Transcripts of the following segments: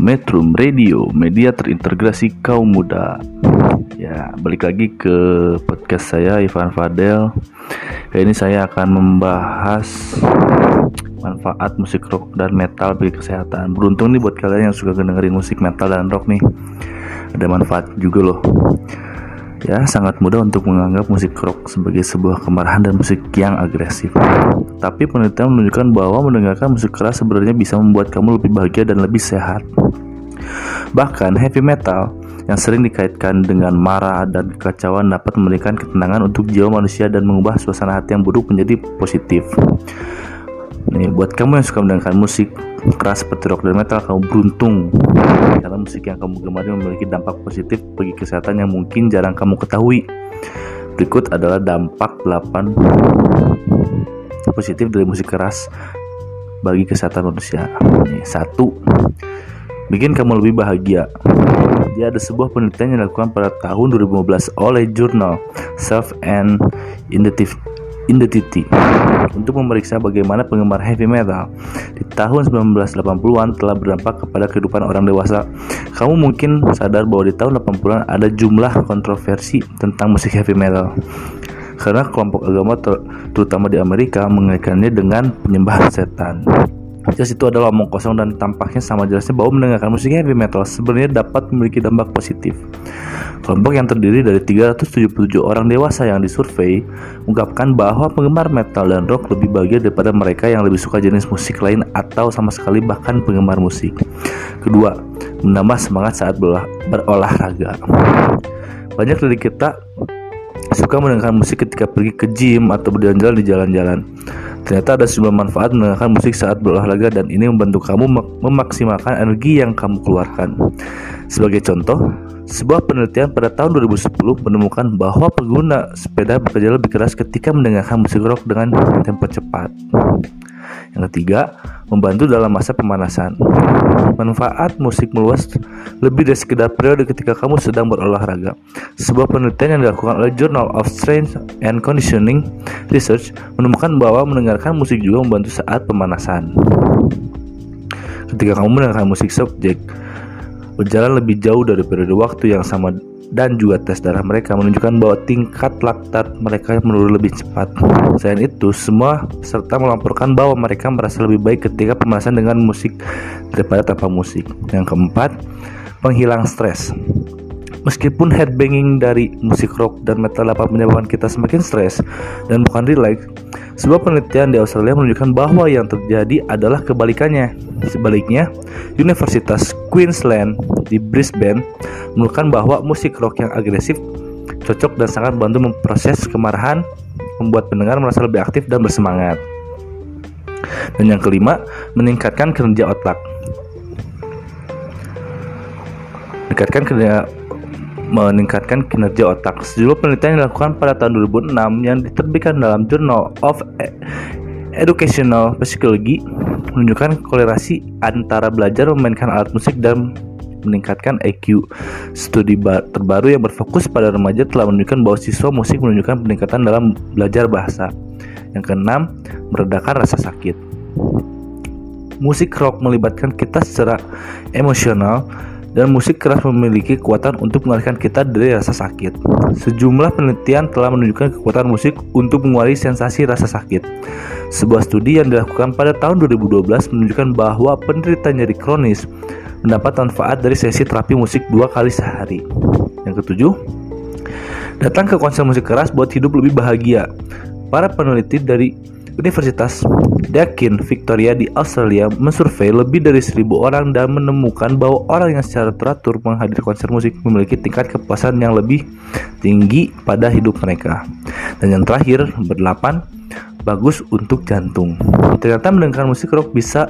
Metrum Radio, media terintegrasi kaum muda. Ya, balik lagi ke podcast saya Ivan Fadel. Kali ini saya akan membahas manfaat musik rock dan metal bagi kesehatan. Beruntung nih buat kalian yang suka dengerin musik metal dan rock nih. Ada manfaat juga loh. Ya, sangat mudah untuk menganggap musik rock sebagai sebuah kemarahan dan musik yang agresif. Tapi penelitian menunjukkan bahwa mendengarkan musik keras sebenarnya bisa membuat kamu lebih bahagia dan lebih sehat. Bahkan heavy metal yang sering dikaitkan dengan marah dan kekacauan dapat memberikan ketenangan untuk jiwa manusia dan mengubah suasana hati yang buruk menjadi positif. Nih, buat kamu yang suka mendengarkan musik keras seperti rock dan metal, kamu beruntung karena musik yang kamu gemari memiliki dampak positif bagi kesehatan yang mungkin jarang kamu ketahui. Berikut adalah dampak 8 positif dari musik keras bagi kesehatan manusia. Nih, satu, bikin kamu lebih bahagia. Dia ada sebuah penelitian yang dilakukan pada tahun 2015 oleh jurnal Self and Identity Identity untuk memeriksa bagaimana penggemar heavy metal di tahun 1980-an telah berdampak kepada kehidupan orang dewasa. Kamu mungkin sadar bahwa di tahun 80-an ada jumlah kontroversi tentang musik heavy metal. Karena kelompok agama ter terutama di Amerika mengaitkannya dengan penyembahan setan. Jelas itu adalah omong kosong dan tampaknya sama jelasnya bahwa mendengarkan musik heavy metal sebenarnya dapat memiliki dampak positif. Kelompok yang terdiri dari 377 orang dewasa yang disurvei mengungkapkan bahwa penggemar metal dan rock lebih bahagia daripada mereka yang lebih suka jenis musik lain atau sama sekali bahkan penggemar musik. Kedua, menambah semangat saat berolahraga. Banyak dari kita suka mendengarkan musik ketika pergi ke gym atau berjalan-jalan di jalan-jalan. Ternyata ada sejumlah manfaat mendengarkan musik saat berolahraga dan ini membantu kamu memaksimalkan energi yang kamu keluarkan. Sebagai contoh, sebuah penelitian pada tahun 2010 menemukan bahwa pengguna sepeda bekerja lebih keras ketika mendengarkan musik rock dengan tempo cepat. Yang ketiga, membantu dalam masa pemanasan. Manfaat musik meluas lebih dari sekedar periode ketika kamu sedang berolahraga. Sebuah penelitian yang dilakukan oleh Journal of Strength and Conditioning Research menemukan bahwa mendengarkan musik juga membantu saat pemanasan. Ketika kamu mendengarkan musik subjek berjalan lebih jauh dari periode waktu yang sama dan juga tes darah mereka menunjukkan bahwa tingkat laktat mereka menurun lebih cepat. Selain itu, semua peserta melaporkan bahwa mereka merasa lebih baik ketika pemanasan dengan musik daripada tanpa musik. Yang keempat, penghilang stres. Meskipun headbanging dari musik rock dan metal dapat menyebabkan kita semakin stres dan bukan relax, sebuah penelitian di Australia menunjukkan bahwa yang terjadi adalah kebalikannya. Sebaliknya, Universitas Queensland di Brisbane menunjukkan bahwa musik rock yang agresif cocok dan sangat membantu memproses kemarahan, membuat pendengar merasa lebih aktif dan bersemangat. Dan yang kelima, meningkatkan kinerja otak. Meningkatkan kinerja meningkatkan kinerja otak. Sejumlah penelitian dilakukan pada tahun 2006 yang diterbitkan dalam Journal of Educational Psychology menunjukkan korelasi antara belajar memainkan alat musik dan meningkatkan EQ. Studi terbaru yang berfokus pada remaja telah menunjukkan bahwa siswa musik menunjukkan peningkatan dalam belajar bahasa. Yang keenam, meredakan rasa sakit. Musik rock melibatkan kita secara emosional dan musik keras memiliki kekuatan untuk mengalihkan kita dari rasa sakit. Sejumlah penelitian telah menunjukkan kekuatan musik untuk mengurangi sensasi rasa sakit. Sebuah studi yang dilakukan pada tahun 2012 menunjukkan bahwa penderita nyeri kronis mendapat manfaat dari sesi terapi musik dua kali sehari. Yang ketujuh, datang ke konser musik keras buat hidup lebih bahagia. Para peneliti dari Universitas Deakin Victoria di Australia mensurvei lebih dari seribu orang dan menemukan bahwa orang yang secara teratur menghadiri konser musik memiliki tingkat kepuasan yang lebih tinggi pada hidup mereka. Dan yang terakhir, berdelapan, bagus untuk jantung. Ternyata mendengarkan musik rock bisa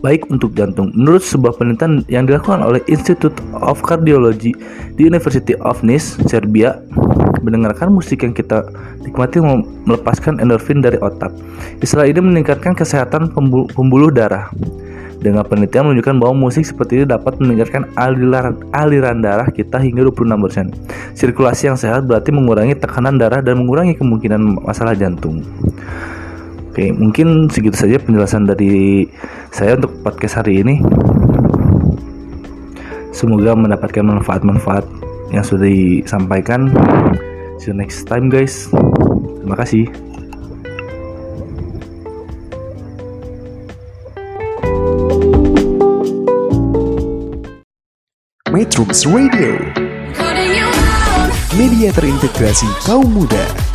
baik untuk jantung. Menurut sebuah penelitian yang dilakukan oleh Institute of Cardiology di University of Nice, Serbia, mendengarkan musik yang kita nikmati melepaskan endorfin dari otak. Istilah ini meningkatkan kesehatan pembuluh darah. Dengan penelitian menunjukkan bahwa musik seperti ini dapat meningkatkan aliran, aliran darah kita hingga 26%. Sirkulasi yang sehat berarti mengurangi tekanan darah dan mengurangi kemungkinan masalah jantung. Oke, mungkin segitu saja penjelasan dari saya untuk podcast hari ini. Semoga mendapatkan manfaat-manfaat yang sudah disampaikan. See you next time guys. Terima kasih. Metrums Radio, media terintegrasi kaum muda.